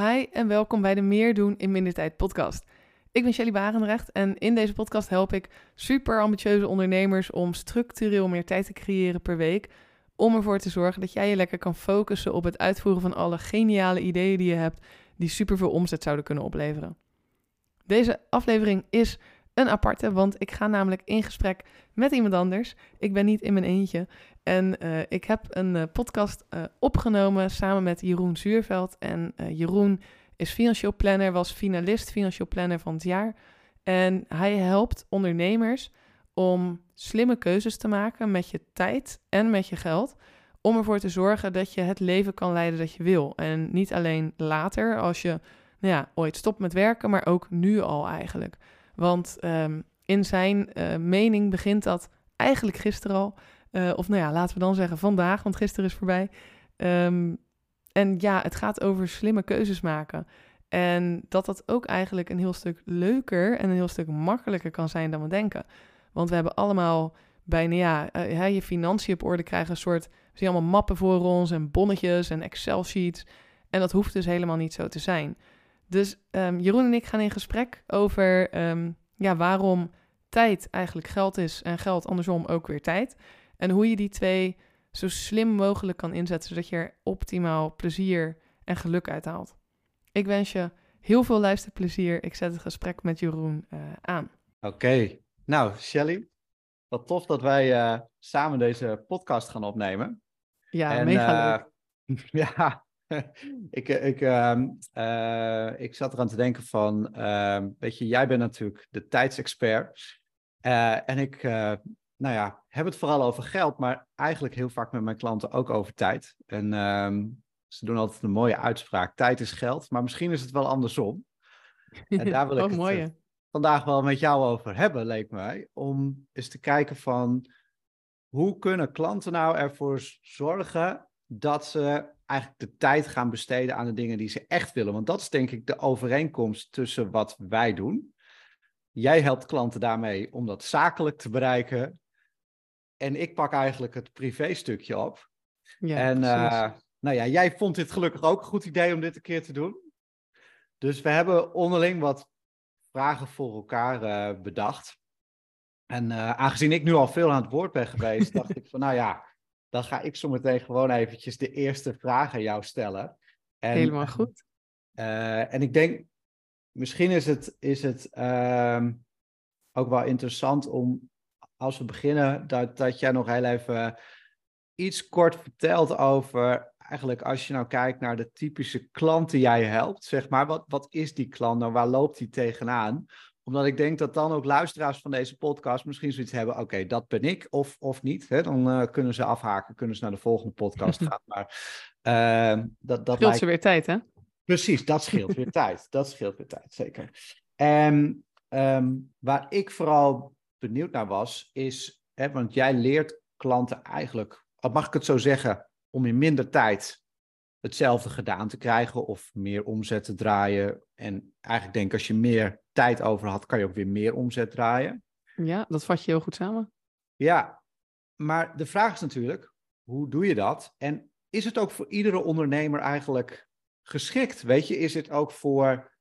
Hi en welkom bij de Meer doen in minder tijd podcast. Ik ben Shelly Barendrecht en in deze podcast help ik super ambitieuze ondernemers om structureel meer tijd te creëren per week. Om ervoor te zorgen dat jij je lekker kan focussen op het uitvoeren van alle geniale ideeën die je hebt, die super veel omzet zouden kunnen opleveren. Deze aflevering is een aparte, want ik ga namelijk in gesprek met iemand anders. Ik ben niet in mijn eentje. En uh, ik heb een uh, podcast uh, opgenomen samen met Jeroen Zuurveld. En Jeroen is financieel planner, was finalist financieel planner van het jaar. En hij helpt ondernemers om slimme keuzes te maken met je tijd en met je geld. Om ervoor te zorgen dat je het leven kan leiden dat je wil. En niet alleen later, als je nou ja, ooit stopt met werken, maar ook nu al eigenlijk. Want um, in zijn uh, mening begint dat eigenlijk gisteren al. Uh, of nou ja, laten we dan zeggen vandaag, want gisteren is voorbij. Um, en ja, het gaat over slimme keuzes maken. En dat dat ook eigenlijk een heel stuk leuker en een heel stuk makkelijker kan zijn dan we denken. Want we hebben allemaal bijna, ja, uh, je financiën op orde krijgen, een soort, we zien allemaal mappen voor ons en bonnetjes en Excel-sheets. En dat hoeft dus helemaal niet zo te zijn. Dus um, Jeroen en ik gaan in gesprek over um, ja, waarom tijd eigenlijk geld is en geld andersom ook weer tijd. En hoe je die twee zo slim mogelijk kan inzetten, zodat je er optimaal plezier en geluk uit haalt. Ik wens je heel veel luisterplezier. Ik zet het gesprek met Jeroen uh, aan. Oké, okay. nou Shelly, wat tof dat wij uh, samen deze podcast gaan opnemen. Ja, en, mega leuk. Uh, ja, ik, ik, uh, uh, ik zat eraan te denken van, uh, weet je, jij bent natuurlijk de tijdsexpert. Eh, en ik, nou ja, heb het vooral over geld, maar eigenlijk heel vaak met mijn klanten ook over tijd. En ehm, ze doen altijd een mooie uitspraak, tijd is geld, maar misschien is het wel andersom. En daar wil ik oh, het vandaag wel met jou over hebben, leek mij. Om eens te kijken van, hoe kunnen klanten nou ervoor zorgen dat ze eigenlijk de tijd gaan besteden aan de dingen die ze echt willen. Want dat is denk ik de overeenkomst tussen wat wij doen. Jij helpt klanten daarmee om dat zakelijk te bereiken. En ik pak eigenlijk het privé-stukje op. Ja, en uh, nou ja, jij vond dit gelukkig ook een goed idee om dit een keer te doen. Dus we hebben onderling wat vragen voor elkaar uh, bedacht. En uh, aangezien ik nu al veel aan het woord ben geweest, dacht ik van nou ja, dan ga ik zo meteen gewoon eventjes de eerste vraag aan jou stellen. En, Helemaal goed. Uh, en ik denk, misschien is het, is het uh, ook wel interessant om, als we beginnen, dat, dat jij nog heel even iets kort vertelt over, eigenlijk als je nou kijkt naar de typische klant die jij helpt, zeg maar, wat, wat is die klant nou, waar loopt die tegenaan? Omdat ik denk dat dan ook luisteraars van deze podcast misschien zoiets hebben. Oké, dat ben ik of, of niet. Hè? Dan uh, kunnen ze afhaken, kunnen ze naar de volgende podcast gaan. Maar uh, dat, dat scheelt lijkt... ze weer tijd, hè? Precies, dat scheelt weer tijd. Dat scheelt weer tijd, zeker. En um, waar ik vooral benieuwd naar was, is, hè, want jij leert klanten eigenlijk, mag ik het zo zeggen, om in minder tijd hetzelfde gedaan te krijgen of meer omzet te draaien. En eigenlijk denk ik, als je meer tijd over had, kan je ook weer meer omzet draaien. Ja, dat vat je heel goed samen. Ja, maar de vraag is natuurlijk, hoe doe je dat? En is het ook voor iedere ondernemer eigenlijk geschikt? Weet je, is het ook voor.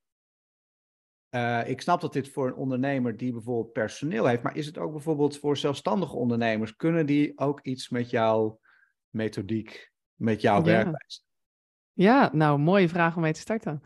Uh, ik snap dat dit voor een ondernemer die bijvoorbeeld personeel heeft, maar is het ook bijvoorbeeld voor zelfstandige ondernemers? Kunnen die ook iets met jouw methodiek, met jouw ja. werkwijze? Ja, nou, mooie vraag om mee te starten.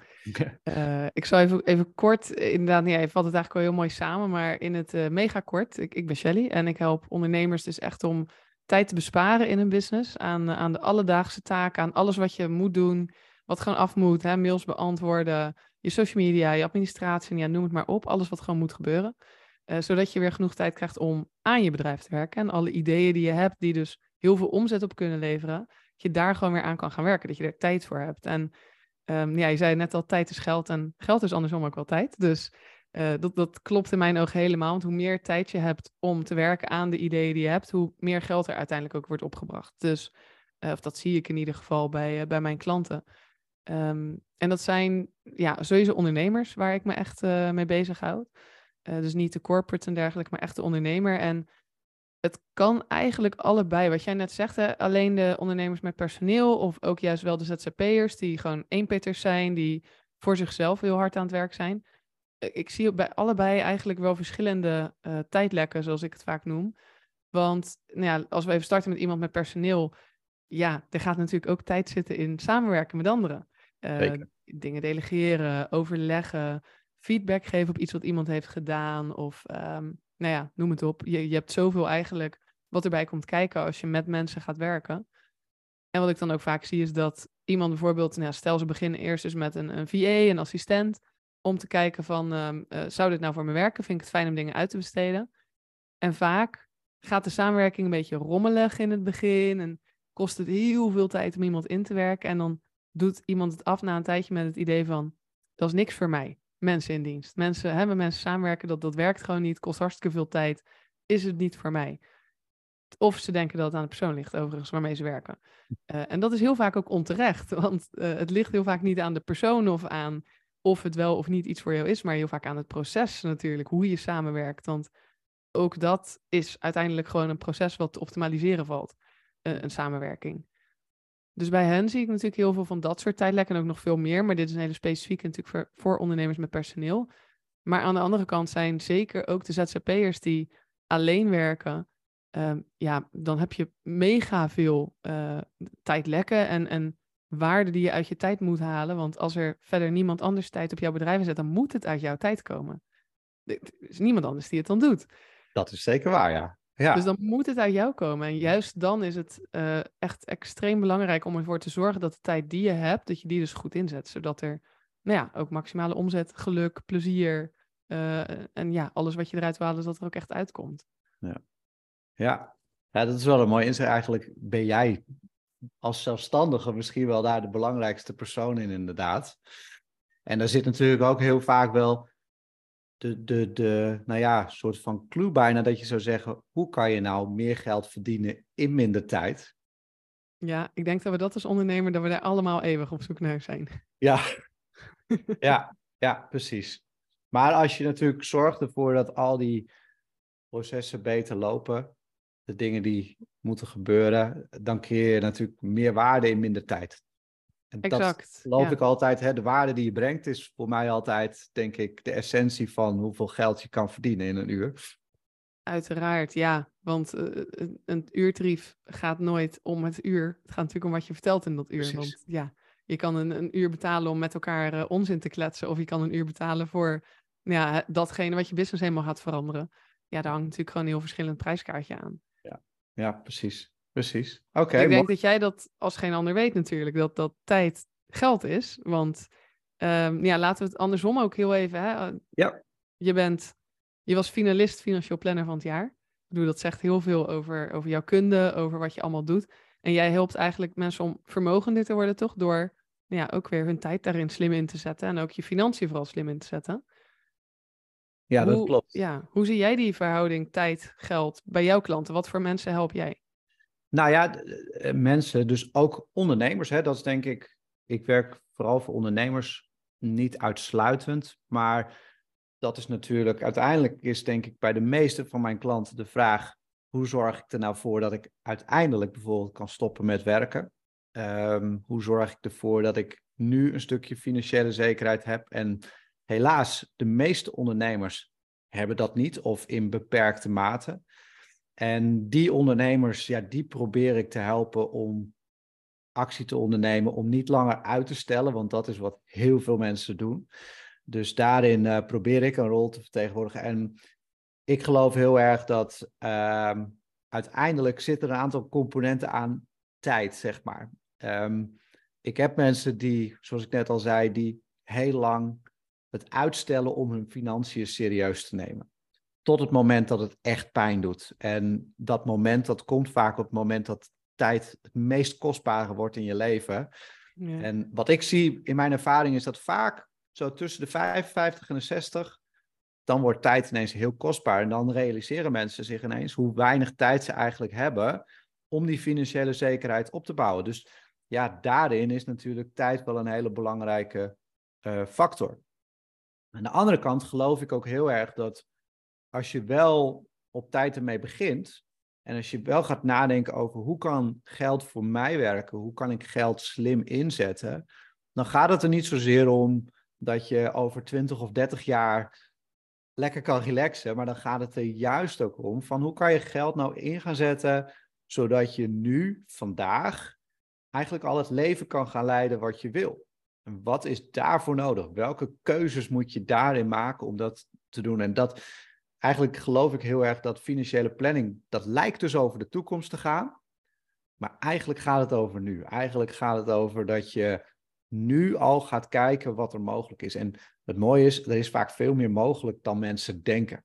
Uh, ik zal even, even kort, inderdaad, nee, je vat het eigenlijk wel heel mooi samen, maar in het uh, mega kort. Ik, ik ben Shelly en ik help ondernemers dus echt om tijd te besparen in hun business. Aan, aan de alledaagse taken, aan alles wat je moet doen, wat gewoon af moet. Hè, mails beantwoorden, je social media, je administratie, ja, noem het maar op. Alles wat gewoon moet gebeuren. Uh, zodat je weer genoeg tijd krijgt om aan je bedrijf te werken. En alle ideeën die je hebt, die dus heel veel omzet op kunnen leveren je daar gewoon weer aan kan gaan werken. Dat je er tijd voor hebt. En um, ja, je zei net al, tijd is geld. En geld is andersom ook wel tijd. Dus uh, dat, dat klopt in mijn ogen helemaal. Want hoe meer tijd je hebt om te werken aan de ideeën die je hebt, hoe meer geld er uiteindelijk ook wordt opgebracht. Dus, uh, of dat zie ik in ieder geval bij, uh, bij mijn klanten. Um, en dat zijn ja, sowieso ondernemers waar ik me echt mee bezig houd. dus niet de corporate en dergelijke, maar echt de ondernemer. En het kan eigenlijk allebei. Wat jij net zegt, hè? alleen de ondernemers met personeel of ook juist wel de ZZP'ers die gewoon eenpitters zijn, die voor zichzelf heel hard aan het werk zijn. Ik zie bij allebei eigenlijk wel verschillende eh, tijdlekken, zoals ik het vaak noem. Want nou ja, als we even starten met iemand met personeel, ja, er gaat natuurlijk ook tijd zitten in samenwerken met anderen. Eh, dingen delegeren, overleggen, feedback geven op iets wat iemand heeft gedaan. Of ehm, nou ja, noem het op. Je, je hebt zoveel eigenlijk wat erbij komt kijken als je met mensen gaat werken. En wat ik dan ook vaak zie is dat iemand bijvoorbeeld, nou stel ze beginnen eerst dus met een, een VA, een assistent, om te kijken van, ehm, eh, zou dit nou voor me werken? Vind ik het fijn om dingen uit te besteden? En vaak gaat de samenwerking een beetje rommelig in het begin en kost het heel veel tijd om iemand in te werken. En dan doet iemand het af na een tijdje met het idee van, dat is niks voor mij. Mensen in dienst. Mensen, met mensen samenwerken, dat, dat werkt gewoon niet, kost hartstikke veel tijd. Is het niet voor mij? Of ze denken dat het aan de persoon ligt, overigens, waarmee ze werken. Eh, en dat is heel vaak ook onterecht, want eh, het ligt heel vaak niet aan de persoon of aan of het wel of niet iets voor jou is, maar heel vaak aan het proces natuurlijk, hoe je samenwerkt. Want ook dat is uiteindelijk gewoon een proces wat te optimaliseren valt, eh, een samenwerking. Dus bij hen zie ik natuurlijk heel veel van dat soort tijdlekken en ook nog veel meer. Maar dit is een hele specifieke natuurlijk voor, ondernemers met personeel. Maar aan de andere kant zijn zeker ook de ZZP'ers die alleen werken. ehm, ja, dan heb je mega veel eh, tijdlekken en, en waarde die je uit je tijd moet halen. Want als er verder niemand anders tijd op jouw bedrijf zet, dan moet het uit jouw tijd komen. Er is niemand anders die het dan doet. Dat is zeker waar, ja. Ja. Dus dan moet het uit jou komen. En juist dan is het eh, echt extreem belangrijk om ervoor te zorgen dat de tijd die je hebt, dat je die dus goed inzet. Zodat er nou ja, ook maximale omzet, geluk, plezier eh, en ja, alles wat je eruit wil halen, dat er ook echt uitkomt. Ja. ja, dat is wel een mooi inzicht. Eigenlijk ben jij als zelfstandige misschien wel daar de belangrijkste persoon in, inderdaad. En daar zit natuurlijk ook heel vaak wel de, de, de nou ja, soort van clue bijna dat je zou zeggen, hoe kan je nou meer geld verdienen in minder tijd? Ja, ik denk dat we dat als ondernemer, dat we daar allemaal eeuwig op zoek naar zijn. Ja, ja, ja, precies. Maar als je natuurlijk zorgt ervoor dat al die processen beter lopen, de dingen die moeten gebeuren, dan creëer je natuurlijk meer waarde in minder tijd. En Exact, dat geloof ja. ik altijd, hè, de waarde die je brengt is voor mij altijd, denk ik, de essentie van hoeveel geld je kan verdienen in een uur. Uiteraard, ja. Want eh, een- uurtarief gaat nooit om het uur. Het gaat natuurlijk om wat je vertelt in dat uur. Precies. Want ja, je kan een, een uur betalen om met elkaar eh, onzin te kletsen. Of je kan een uur betalen voor ja, datgene wat je business helemaal gaat veranderen. Ja, daar hangt natuurlijk gewoon een heel verschillend prijskaartje aan. Ja, precies. Precies. Oké, ik denk mooi. dat jij dat als geen ander weet natuurlijk. Dat, dat tijd geld is. Want ehm, ja, laten we het andersom ook heel even. Hè? Ja. Je bent, je was finalist financieel planner van het jaar. Ik bedoel, dat zegt heel veel over, over jouw kunde, over wat je allemaal doet. En jij helpt eigenlijk mensen om vermogender te worden, toch? Door ja, ook weer hun tijd daarin slim in te zetten. En ook je financiën vooral slim in te zetten. Ja, dat klopt. Ja, hoe zie jij die verhouding tijd-geld bij jouw klanten? Wat voor mensen help jij? Nou ja, eh, mensen, dus ook ondernemers, hè, dat is denk ik, ik werk vooral voor ondernemers, niet uitsluitend, maar dat is natuurlijk, uiteindelijk is denk ik bij de meeste van mijn klanten de vraag, hoe zorg ik er nou voor dat ik uiteindelijk bijvoorbeeld kan stoppen met werken? Ehm, hoe zorg ik ervoor dat ik nu een stukje financiële zekerheid heb? En helaas, de meeste ondernemers hebben dat niet of in beperkte mate. En die ondernemers, ja, die probeer ik te helpen om actie te ondernemen, om niet langer uit te stellen, want dat is wat heel veel mensen doen. Dus daarin eh, probeer ik een rol te vertegenwoordigen. En ik geloof heel erg dat ehm, uiteindelijk zitten er een aantal componenten aan tijd, zeg maar. Ehm, ik heb mensen die, zoals ik net al zei, die heel lang het uitstellen om hun financiën serieus te nemen tot het moment dat het echt pijn doet. En dat moment, dat komt vaak op het moment dat tijd het meest kostbare wordt in je leven. Ja. En wat ik zie in mijn ervaring is dat vaak zo tussen de 55 en de 60, dan wordt tijd ineens heel kostbaar. En dan realiseren mensen zich ineens hoe weinig tijd ze eigenlijk hebben om die financiële zekerheid op te bouwen. Dus ja, daarin is natuurlijk tijd wel een hele belangrijke eh, factor. Aan de andere kant geloof ik ook heel erg dat als je wel op tijd ermee begint en als je wel gaat nadenken over hoe kan geld voor mij werken, hoe kan ik geld slim inzetten, dan gaat het er niet zozeer om dat je over 20 of 30 jaar lekker kan relaxen. Maar dan gaat het er juist ook om van hoe kan je geld nou in gaan zetten, zodat je nu, vandaag, eigenlijk al het leven kan gaan leiden wat je wil. En wat is daarvoor nodig? Welke keuzes moet je daarin maken om dat te doen? En dat, eigenlijk geloof ik heel erg dat financiële planning, dat lijkt dus over de toekomst te gaan. Maar eigenlijk gaat het over nu. Eigenlijk gaat het over dat je nu al gaat kijken wat er mogelijk is. En het mooie is, er is vaak veel meer mogelijk dan mensen denken.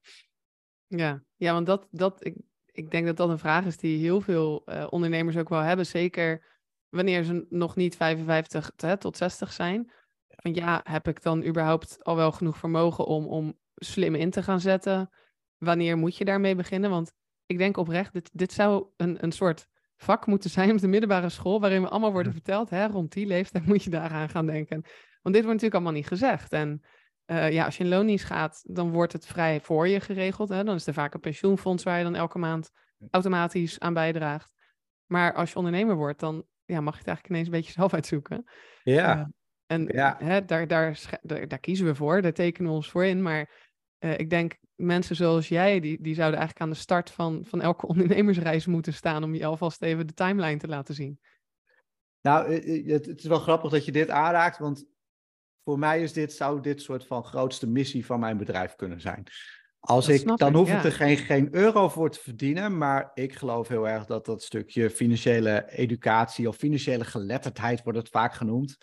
Ja, ja want dat, dat, ik, ik denk dat dat een vraag is die heel veel uh, ondernemers ook wel hebben. Zeker wanneer ze nog niet 55 tot 60 zijn. Van ja, heb ik dan überhaupt al wel genoeg vermogen om, om slim in te gaan zetten? Wanneer moet je daarmee beginnen? Want ik denk oprecht, dit, dit zou een, een soort vak moeten zijn op de middelbare school, waarin we allemaal worden verteld, hè, rond die leeftijd moet je daaraan gaan denken. Want dit wordt natuurlijk allemaal niet gezegd. En uh, ja, als je in loondienst gaat, dan wordt het vrij voor je geregeld. Hè? Dan is er vaak een pensioenfonds waar je dan elke maand automatisch aan bijdraagt. Maar als je ondernemer wordt, dan ja, mag je het eigenlijk ineens een beetje zelf uitzoeken. Ja. Uh, en ja. Hè, daar, daar, daar, daar, kiezen we voor, daar tekenen we ons voor in. Maar uh, ik denk, mensen zoals jij, die, die zouden eigenlijk aan de start van, van elke ondernemersreis moeten staan om je alvast even de timeline te laten zien. Nou, het, het is wel grappig dat je dit aanraakt, want voor mij is dit, zou dit soort van grootste missie van mijn bedrijf kunnen zijn. Als ik, dan hoef ik er geen, geen euro voor te verdienen, maar ik geloof heel erg dat dat stukje financiële educatie of financiële geletterdheid wordt het vaak genoemd.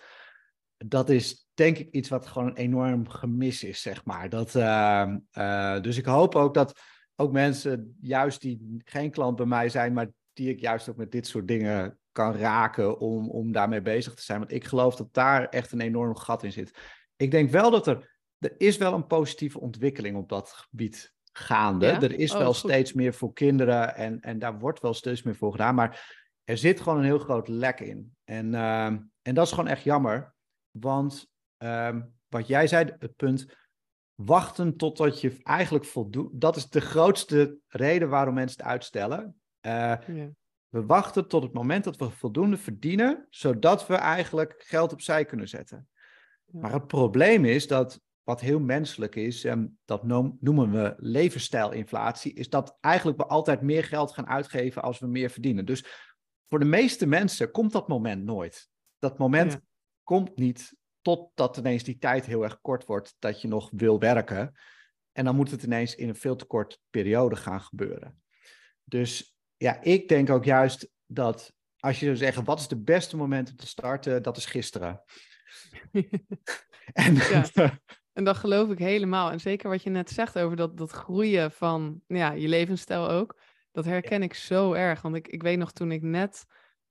Dat is denk ik iets wat gewoon een enorm gemis is, zeg maar. Dat, uh, uh, dus ik hoop ook dat ook mensen, juist die geen klant bij mij zijn, maar die ik juist ook met dit soort dingen kan raken om, om daarmee bezig te zijn. Want ik geloof dat daar echt een enorm gat in zit. Ik denk wel dat er, er is wel een positieve ontwikkeling op dat gebied gaande. Er is oh, wel steeds meer voor kinderen en, en daar wordt wel steeds meer voor gedaan. Maar er zit gewoon een heel groot lek in. En, uh, en dat is gewoon echt jammer. Want uh, wat jij zei, het punt wachten totdat je eigenlijk voldoet. Dat is de grootste reden waarom mensen het uitstellen. Uh, ja. We wachten tot het moment dat we voldoende verdienen, zodat we eigenlijk geld opzij kunnen zetten. Maar het probleem is dat, wat heel menselijk is, en dat noemen we levensstijlinflatie, is dat eigenlijk we altijd meer geld gaan uitgeven als we meer verdienen. Dus voor de meeste mensen komt dat moment nooit. Dat moment komt niet totdat ineens die tijd heel erg kort wordt dat je nog wil werken. En dan moet het ineens in een veel te kort periode gaan gebeuren. Dus ja, ik denk ook juist dat als je zou zeggen, wat is het beste moment om te starten? Dat is gisteren. en, en dat geloof ik helemaal. En zeker wat je net zegt over dat, dat groeien van ja, je levensstijl ook. Dat herken ik zo erg. Want ik, ik weet nog toen ik net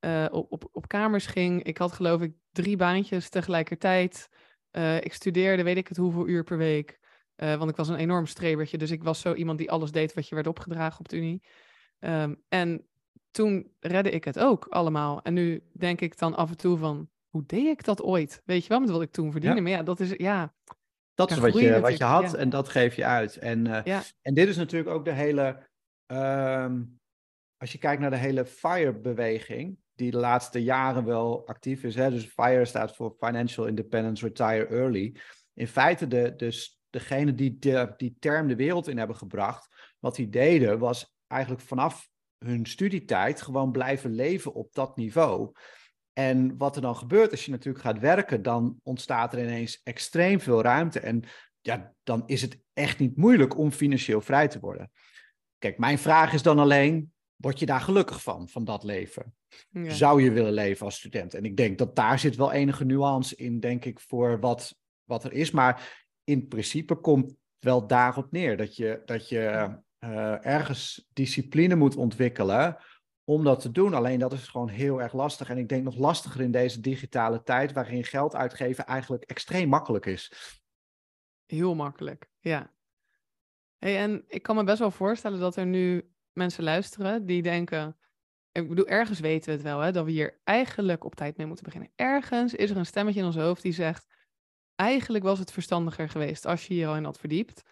uh, op, op, op kamers ging. Ik had geloof ik drie baantjes tegelijkertijd. Uh, ik studeerde weet ik het hoeveel uur per week. Uh, want ik was een enorm strebertje. Dus ik was zo iemand die alles deed wat je werd opgedragen op de Unie. Um, en toen redde ik het ook allemaal. En nu denk ik dan af en toe van, hoe deed ik dat ooit? Weet je wel, met wat ik toen verdiende. Ja. Maar ja, dat is, ja... Dat is wat je, wat je had ja. en dat geef je uit. En, uh, ja. en dit is natuurlijk ook de hele... Um, als je kijkt naar de hele FIRE-beweging, die de laatste jaren wel actief is. Hè? Dus FIRE staat voor Financial Independence Retire Early. In feite, de, dus degene die die term de wereld in hebben gebracht, wat die deden, was eigenlijk vanaf hun studietijd gewoon blijven leven op dat niveau. En wat er dan gebeurt als je natuurlijk gaat werken, dan ontstaat er ineens extreem veel ruimte. En ja, dan is het echt niet moeilijk om financieel vrij te worden. Kijk, mijn vraag is dan alleen, word je daar gelukkig van, van dat leven? Ja. Zou je willen leven als student? En ik denk dat daar zit wel enige nuance in, denk ik, voor wat, wat er is. Maar in principe komt wel daarop neer dat je, dat je uh, ergens discipline moet ontwikkelen om dat te doen. Alleen dat is gewoon heel erg lastig. En ik denk nog lastiger in deze digitale tijd, waarin geld uitgeven eigenlijk extreem makkelijk is. Heel makkelijk, ja. Hey, en ik kan me best wel voorstellen dat er nu mensen luisteren die denken. Ik bedoel, ergens weten we het wel, hè, dat we hier eigenlijk op tijd mee moeten beginnen. Ergens is er een stemmetje in ons hoofd die zegt: Eigenlijk was het verstandiger geweest als je hier al in had verdiept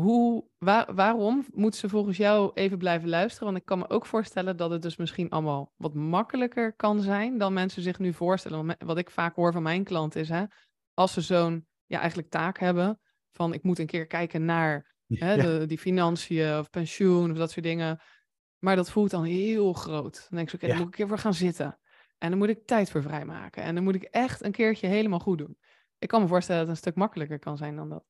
hoe, waar, waarom moeten ze volgens jou even blijven luisteren? Want ik kan me ook voorstellen dat het dus misschien allemaal wat makkelijker kan zijn dan mensen zich nu voorstellen. Wat ik vaak hoor van mijn klanten is, hè, als ze zo'n ja, eigenlijk taak hebben van ik moet een keer kijken naar hè, de, die financiën of pensioen of dat soort dingen. Maar dat voelt dan heel groot. Dan denk ik, oké, dan moet ik een keer voor gaan zitten. En dan moet ik tijd voor vrijmaken. En dan moet ik echt een keertje helemaal goed doen. Ik kan me voorstellen dat het een stuk makkelijker kan zijn dan dat.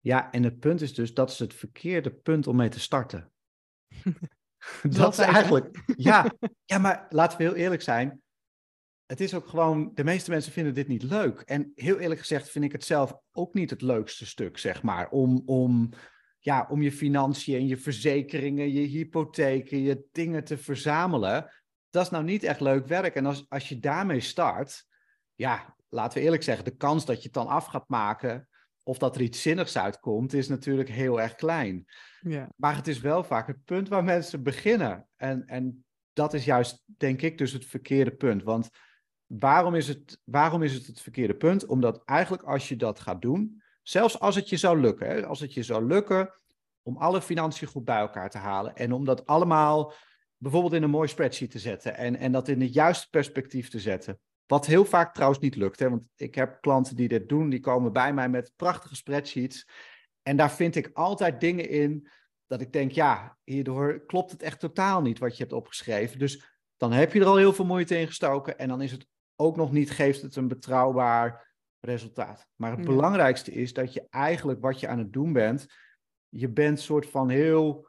Ja, en het punt is dus, dat is het verkeerde punt om mee te starten. dat is eigenlijk, ja, ja, maar laten we heel eerlijk zijn. Het is ook gewoon, de meeste mensen vinden dit niet leuk. En heel eerlijk gezegd vind ik het zelf ook niet het leukste stuk, zeg maar. Om, om, ja, om je financiën, je verzekeringen, je hypotheken, je dingen te verzamelen. Dat is nou niet echt leuk werk. En als, als je daarmee start, ja, laten we eerlijk zeggen, de kans dat je het dan af gaat maken of dat er iets zinnigs uitkomt, is natuurlijk heel erg klein. Ja. Maar het is wel vaak het punt waar mensen beginnen. En, en dat is juist, denk ik, dus het verkeerde punt. Want waarom is, het, waarom is het het verkeerde punt? Omdat eigenlijk als je dat gaat doen, zelfs als het je zou lukken, hè, als het je zou lukken om alle financiën goed bij elkaar te halen en om dat allemaal bijvoorbeeld in een mooi spreadsheet te zetten en, en dat in het juiste perspectief te zetten. Wat heel vaak trouwens niet lukt. Hè? Want ik heb klanten die dit doen, die komen bij mij met prachtige spreadsheets. En daar vind ik altijd dingen in dat ik denk, ja, hierdoor klopt het echt totaal niet wat je hebt opgeschreven. Dus dan heb je er al heel veel moeite in gestoken. En dan is het ook nog niet, geeft het een betrouwbaar resultaat. Maar het belangrijkste is dat je eigenlijk wat je aan het doen bent, je bent soort van heel.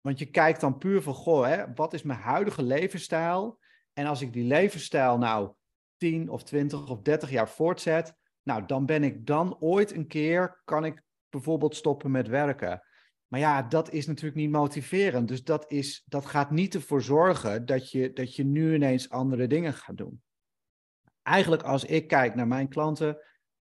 Want je kijkt dan puur van, goh, hè, wat is mijn huidige levensstijl? En als ik die levensstijl nou 10 of 20 of 30 jaar voortzet, nou, dan ben ik dan ooit een keer, kan ik bijvoorbeeld stoppen met werken. Maar ja, dat is natuurlijk niet motiverend. Dus dat, is, dat gaat niet ervoor zorgen dat je, dat je nu ineens andere dingen gaat doen. Eigenlijk als ik kijk naar mijn klanten,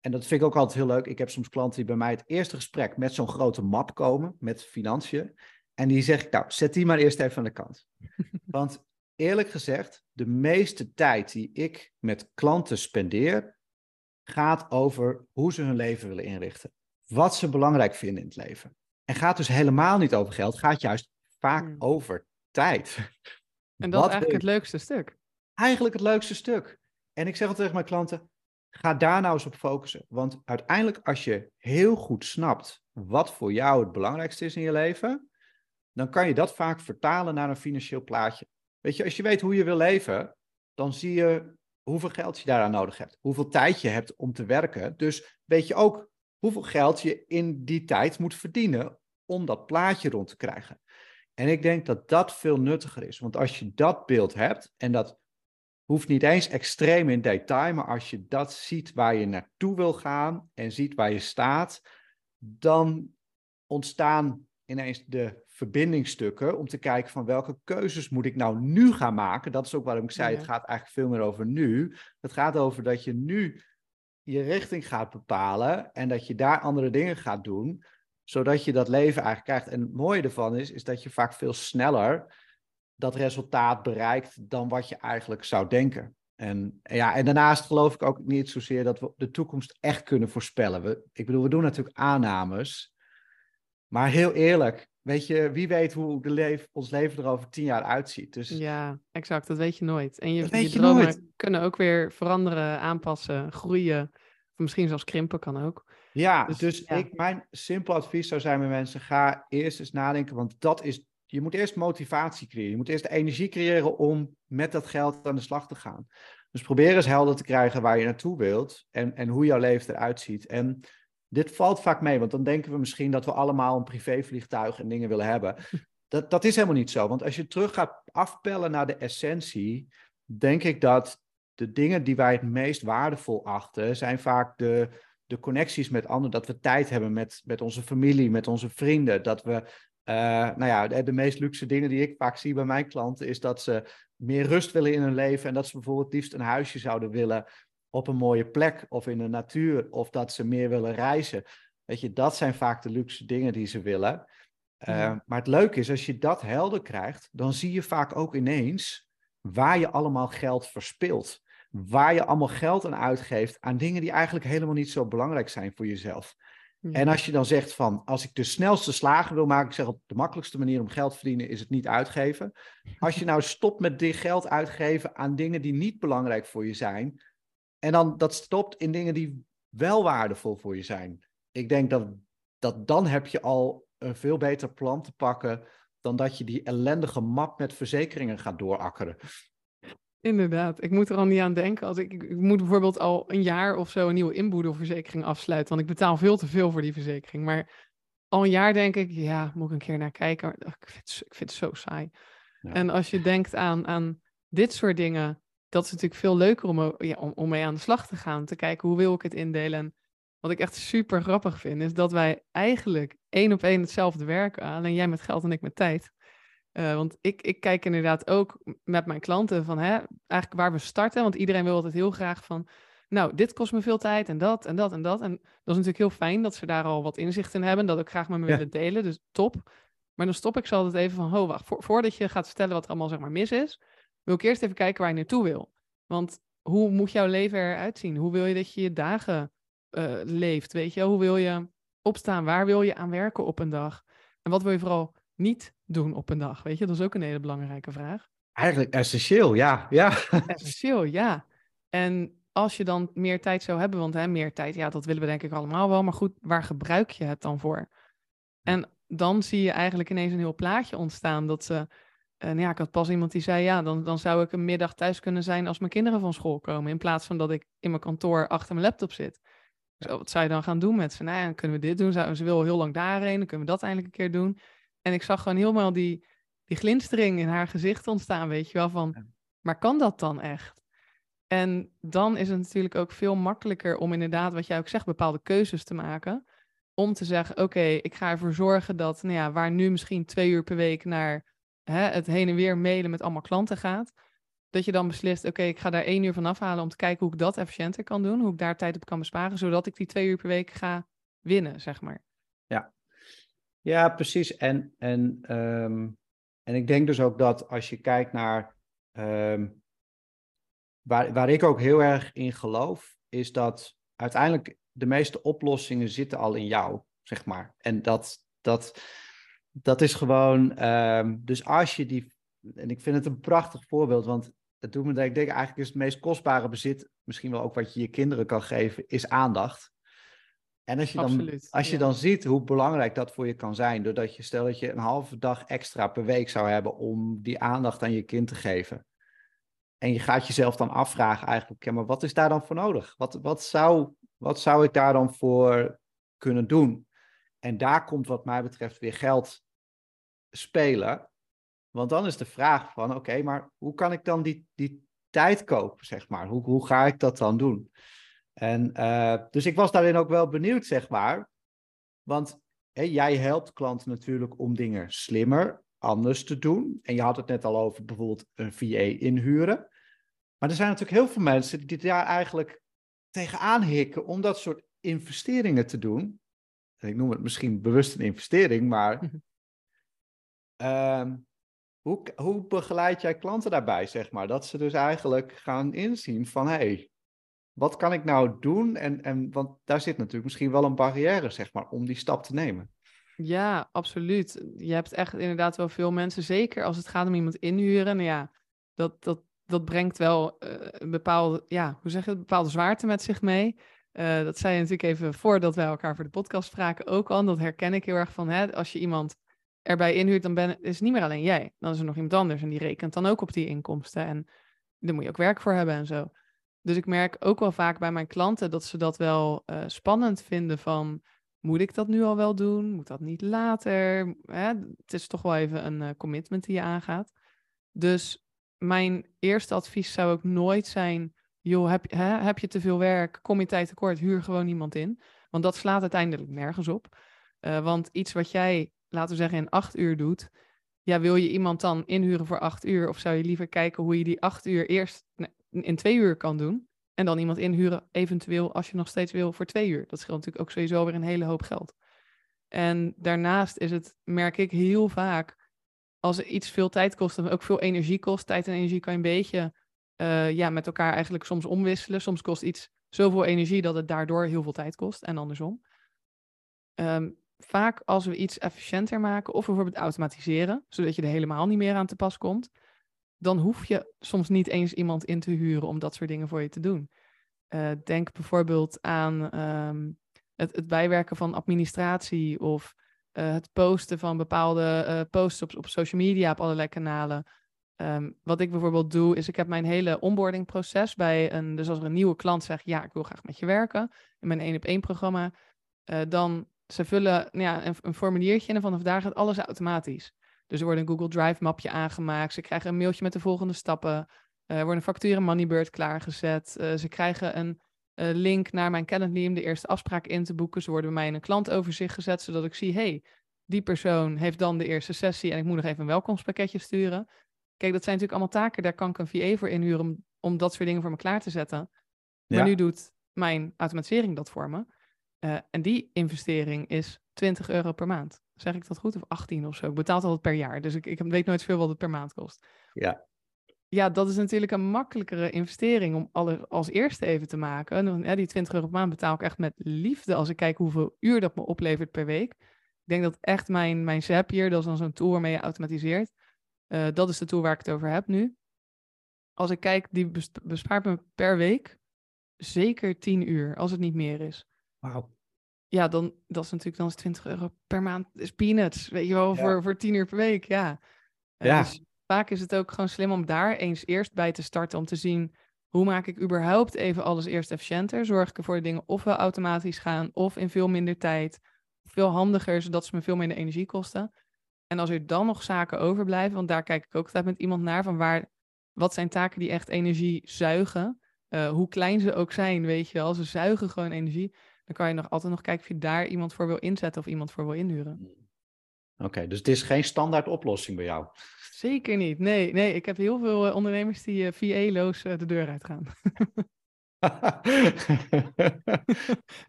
en dat vind ik ook altijd heel leuk. Ik heb soms klanten die bij mij het eerste gesprek met zo'n grote map komen, met financiën. En die zeg ik, nou, zet die maar eerst even aan de kant. Want eerlijk gezegd, de meeste tijd die ik met klanten spendeer, gaat over hoe ze hun leven willen inrichten. Wat ze belangrijk vinden in het leven. En gaat dus helemaal niet over geld, gaat juist vaak hmm. over tijd. En dat is eigenlijk het leukste stuk. Eigenlijk het leukste stuk. En ik zeg altijd tegen mijn klanten, ga daar nou eens op focussen. Want uiteindelijk als je heel goed snapt wat voor jou het belangrijkste is in je leven, dan kan je dat vaak vertalen naar een financieel plaatje. Weet je, als je weet hoe je wil leven, dan zie je hoeveel geld je daaraan nodig hebt. Hoeveel tijd je hebt om te werken. Dus weet je ook hoeveel geld je in die tijd moet verdienen om dat plaatje rond te krijgen. En ik denk dat dat veel nuttiger is. Want als je dat beeld hebt, en dat hoeft niet eens extreem in detail, maar als je dat ziet waar je naartoe wil gaan en ziet waar je staat, dan ontstaan ineens de verbindingstukken om te kijken van welke keuzes moet ik nou nu gaan maken. Dat is ook waarom ik zei, het gaat eigenlijk veel meer over nu. Het gaat over dat je nu je richting gaat bepalen en dat je daar andere dingen gaat doen, zodat je dat leven eigenlijk krijgt. En het mooie ervan is, is dat je vaak veel sneller dat resultaat bereikt dan wat je eigenlijk zou denken. En, ja, en daarnaast geloof ik ook niet zozeer dat we de toekomst echt kunnen voorspellen. We, ik bedoel, we doen natuurlijk aannames. Maar heel eerlijk, weet je, wie weet hoe de leef, ons leven er over tien jaar uitziet. Dus... Ja, exact. Dat weet je nooit. En je, je dromen nooit. kunnen ook weer veranderen, aanpassen, groeien. Of misschien zelfs krimpen kan ook. Ja, dus, dus Ik, mijn simpel advies zou zijn met mensen, ga eerst eens nadenken, want dat is, je moet eerst motivatie creëren. Je moet eerst de energie creëren om met dat geld aan de slag te gaan. Dus probeer eens helder te krijgen waar je naartoe wilt en, en hoe jouw leven eruit ziet. En dit valt vaak mee, want dan denken we misschien dat we allemaal een privévliegtuig en dingen willen hebben. Dat, dat is helemaal niet zo. Want als je terug gaat afpellen naar de essentie, denk ik dat de dingen die wij het meest waardevol achten, zijn vaak de, de connecties met anderen. Dat we tijd hebben met, met onze familie, met onze vrienden. Dat we, uh, nou ja, de, de, meest luxe dingen die ik vaak zie bij mijn klanten, is dat ze meer rust willen in hun leven. En dat ze bijvoorbeeld liefst een huisje zouden willen op een mooie plek of in de natuur of dat ze meer willen reizen. Weet je, dat zijn vaak de luxe dingen die ze willen. Uh, Maar het leuke is, als je dat helder krijgt, dan zie je vaak ook ineens waar je allemaal geld verspilt. Waar je allemaal geld aan uitgeeft aan dingen die eigenlijk helemaal niet zo belangrijk zijn voor jezelf. En als je dan zegt van, als ik de snelste slagen wil maken, ik zeg de makkelijkste manier om geld te verdienen is het niet uitgeven. Als je nou stopt met dit geld uitgeven aan dingen die niet belangrijk voor je zijn, en dan dat stopt in dingen die wel waardevol voor je zijn. Ik denk dat, dat dan heb je al een veel beter plan te pakken dan dat je die ellendige map met verzekeringen gaat doorakkeren. Inderdaad, ik moet er al niet aan denken. Als ik, ik moet bijvoorbeeld al een jaar of zo een nieuwe inboedelverzekering afsluiten, want ik betaal veel te veel voor die verzekering. Maar al een jaar denk ik, ja, moet ik een keer naar kijken. Maar ik vind, ik vind het zo saai. En als je denkt aan, aan dit soort dingen, dat is natuurlijk veel leuker om, ja, om, om mee aan de slag te gaan. Te kijken hoe wil ik het indelen. En wat ik echt super grappig vind, is dat wij eigenlijk één op één hetzelfde werken. Alleen jij met geld en ik met tijd. Uh, want ik, ik kijk inderdaad ook met mijn klanten van hè, eigenlijk waar we starten. Want iedereen wil altijd heel graag van, nou, dit kost me veel tijd en dat en dat en dat. En dat is natuurlijk heel fijn dat ze daar al wat inzicht in hebben. Dat ook graag met me willen delen. Dus top. Maar dan stop ik ze altijd even van, ho, wacht. voordat je gaat vertellen wat er allemaal zeg maar mis is, wil ik eerst even kijken waar je naartoe wil. Want hoe moet jouw leven eruit zien? Hoe wil je dat je je dagen uh, leeft? Weet je, hoe wil je opstaan? Waar wil je aan werken op een dag? En wat wil je vooral niet doen op een dag? Weet je, dat is ook een hele belangrijke vraag. Eigenlijk essentieel, ja. ja. Essentieel, ja. En als je dan meer tijd zou hebben, want hè, meer tijd, ja, dat willen we denk ik allemaal wel. Maar goed, waar gebruik je het dan voor? En dan zie je eigenlijk ineens een heel plaatje ontstaan dat ze... Nou ja, ik had pas iemand die zei, ja, dan, dan zou ik een middag thuis kunnen zijn als mijn kinderen van school komen. In plaats van dat ik in mijn kantoor achter mijn laptop zit. Zo, wat zou je dan gaan doen met ze? Nou ja, dan kunnen we dit doen. Ze wil heel lang daarheen, dan kunnen we dat eindelijk een keer doen. En ik zag gewoon helemaal die, die glinstering in haar gezicht ontstaan, weet je wel, van, maar kan dat dan echt? En dan is het natuurlijk ook veel makkelijker om inderdaad, wat jij ook zegt, bepaalde keuzes te maken. Om te zeggen, oké, ik ga ervoor zorgen dat, nou ja, waar nu misschien twee uur per week naar hè, het heen en weer mailen met allemaal klanten gaat, dat je dan beslist, oké, ik ga daar één uur van afhalen om te kijken hoe ik dat efficiënter kan doen, hoe ik daar tijd op kan besparen, zodat ik die twee uur per week ga winnen, zeg maar. Ja, ja precies. En, en, ehm, en ik denk dus ook dat als je kijkt naar, ehm, waar, waar ik ook heel erg in geloof, is dat uiteindelijk de meeste oplossingen zitten al in jou, zeg maar. En dat, dat, dat is gewoon, um, dus als je die, en ik vind het een prachtig voorbeeld, want het doet me dat ik denk, eigenlijk is het meest kostbare bezit, misschien wel ook wat je je kinderen kan geven, is aandacht. En als je, dan, als je dan ziet hoe belangrijk dat voor je kan zijn, doordat je stel dat je een halve dag extra per week zou hebben om die aandacht aan je kind te geven. En je gaat jezelf dan afvragen eigenlijk, ja, maar wat is daar dan voor nodig? Wat, wat, zou, wat zou ik daar dan voor kunnen doen? En daar komt wat mij betreft weer geld spelen. Want dan is de vraag van, oké, maar hoe kan ik dan die, die tijd kopen, zeg maar? Hoe, hoe ga ik dat dan doen? En uh, dus ik was daarin ook wel benieuwd, zeg maar. Want jij helpt klanten natuurlijk om dingen slimmer, anders te doen. En je had het net al over bijvoorbeeld een VA inhuren. Maar er zijn natuurlijk heel veel mensen die daar eigenlijk tegenaan hikken om dat soort investeringen te doen. ik noem het misschien bewust een investering, maar uh, hoe, hoe begeleid jij klanten daarbij, zeg maar? Dat ze dus eigenlijk gaan inzien van, hé, hey, wat kan ik nou doen? En, en, want daar zit natuurlijk misschien wel een barrière, zeg maar, om die stap te nemen. Ja, absoluut. Je hebt echt inderdaad wel veel mensen, zeker als het gaat om iemand inhuren. Nou ja, dat, dat, dat brengt wel uh, een bepaalde, ja, hoe zeg je het, bepaalde zwaarte met zich mee. Uh, dat zei je natuurlijk even voordat wij elkaar voor de podcast spraken ook al. Dat herken ik heel erg van, hè, als je iemand erbij inhuurt, dan ben, is het niet meer alleen jij. Dan is er nog iemand anders en die rekent dan ook op die inkomsten. En daar moet je ook werk voor hebben en zo. Dus ik merk ook wel vaak bij mijn klanten dat ze dat wel uh, spannend vinden van... Moet ik dat nu al wel doen? Moet dat niet later? Het is toch wel even een uh, commitment die je aangaat. Dus mijn eerste advies zou ook nooit zijn... joh, heb, hè, heb je te veel werk? Kom je tijd tekort? Huur gewoon iemand in. Want dat slaat uiteindelijk nergens op. Uh, want iets wat jij laten we zeggen, in acht uur doet. Ja, wil je iemand dan inhuren voor acht uur? Of zou je liever kijken hoe je die acht uur eerst in twee uur kan doen? En dan iemand inhuren, eventueel als je nog steeds wil, voor twee uur. Dat scheelt natuurlijk ook sowieso weer een hele hoop geld. En daarnaast is het, merk ik heel vaak, als iets veel tijd kost en ook veel energie kost, tijd en energie kan je een beetje uh, ja, met elkaar eigenlijk soms omwisselen. Soms kost iets zoveel energie dat het daardoor heel veel tijd kost en andersom. Um, vaak als we iets efficiënter maken of bijvoorbeeld automatiseren, zodat je er helemaal niet meer aan te pas komt, dan hoef je soms niet eens iemand in te huren om dat soort dingen voor je te doen. Uh, denk bijvoorbeeld aan ehm, het, het, bijwerken van administratie of uh, het posten van bepaalde uh, posts op, social media op allerlei kanalen. Um, wat ik bijvoorbeeld doe, is ik heb mijn hele onboardingproces bij een, dus als er een nieuwe klant zegt, ja, ik wil graag met je werken, in mijn één op één programma, dan ze vullen nou ja, een, een formuliertje en vanaf daar gaat alles automatisch. Dus er wordt een Google Drive mapje aangemaakt. Ze krijgen een mailtje met de volgende stappen. Er wordt een factuur in Moneybird klaargezet. Uh, ze krijgen een uh, link naar mijn Calendly om de eerste afspraak in te boeken. Ze worden bij mij in een klantoverzicht gezet, zodat ik zie, hey, die persoon heeft dan de eerste sessie en ik moet nog even een welkomstpakketje sturen. Kijk, dat zijn natuurlijk allemaal taken, daar kan ik een VA voor inhuren om, om dat soort dingen voor me klaar te zetten. Maar ja. nu doet mijn automatisering dat voor me. Uh, en die investering is 20 euro per maand. Zeg ik dat goed? Of 18 of zo. Ik betaal het altijd per jaar. Dus ik, ik weet nooit veel wat het per maand kost. Ja. Ja, dat is natuurlijk een makkelijkere investering om alles als eerste even te maken. En, ja, die 20 euro per maand betaal ik echt met liefde als ik kijk hoeveel uur dat me oplevert per week. Ik denk dat echt mijn, mijn Zapier, dat is dan zo'n tool waarmee je automatiseert. Uh, dat is de tool waar ik het over heb nu. Als ik kijk, die bespaart me per week zeker 10 uur, als het niet meer is. Wauw ja, dan dat is natuurlijk dan is 20 euro per maand is peanuts, weet je wel, voor, voor 10 uur per week, ja. Uh, ja. Dus vaak is het ook gewoon slim om daar eens eerst bij te starten om te zien hoe maak ik überhaupt even alles eerst efficiënter? Zorg ik ervoor dat dingen ofwel automatisch gaan of in veel minder tijd, veel handiger, zodat ze me veel minder energie kosten. En als er dan nog zaken overblijven, want daar kijk ik ook altijd met iemand naar van waar, wat zijn taken die echt energie zuigen, uh, hoe klein ze ook zijn, weet je wel, ze zuigen gewoon energie dan kan je nog altijd nog kijken of je daar iemand voor wil inzetten of iemand voor wil inhuren. Hmm. Oké, dus het is geen standaard oplossing bij jou? Zeker niet. Nee, nee ik heb heel veel uh, ondernemers die uh, VA-loos uh, de deur uitgaan.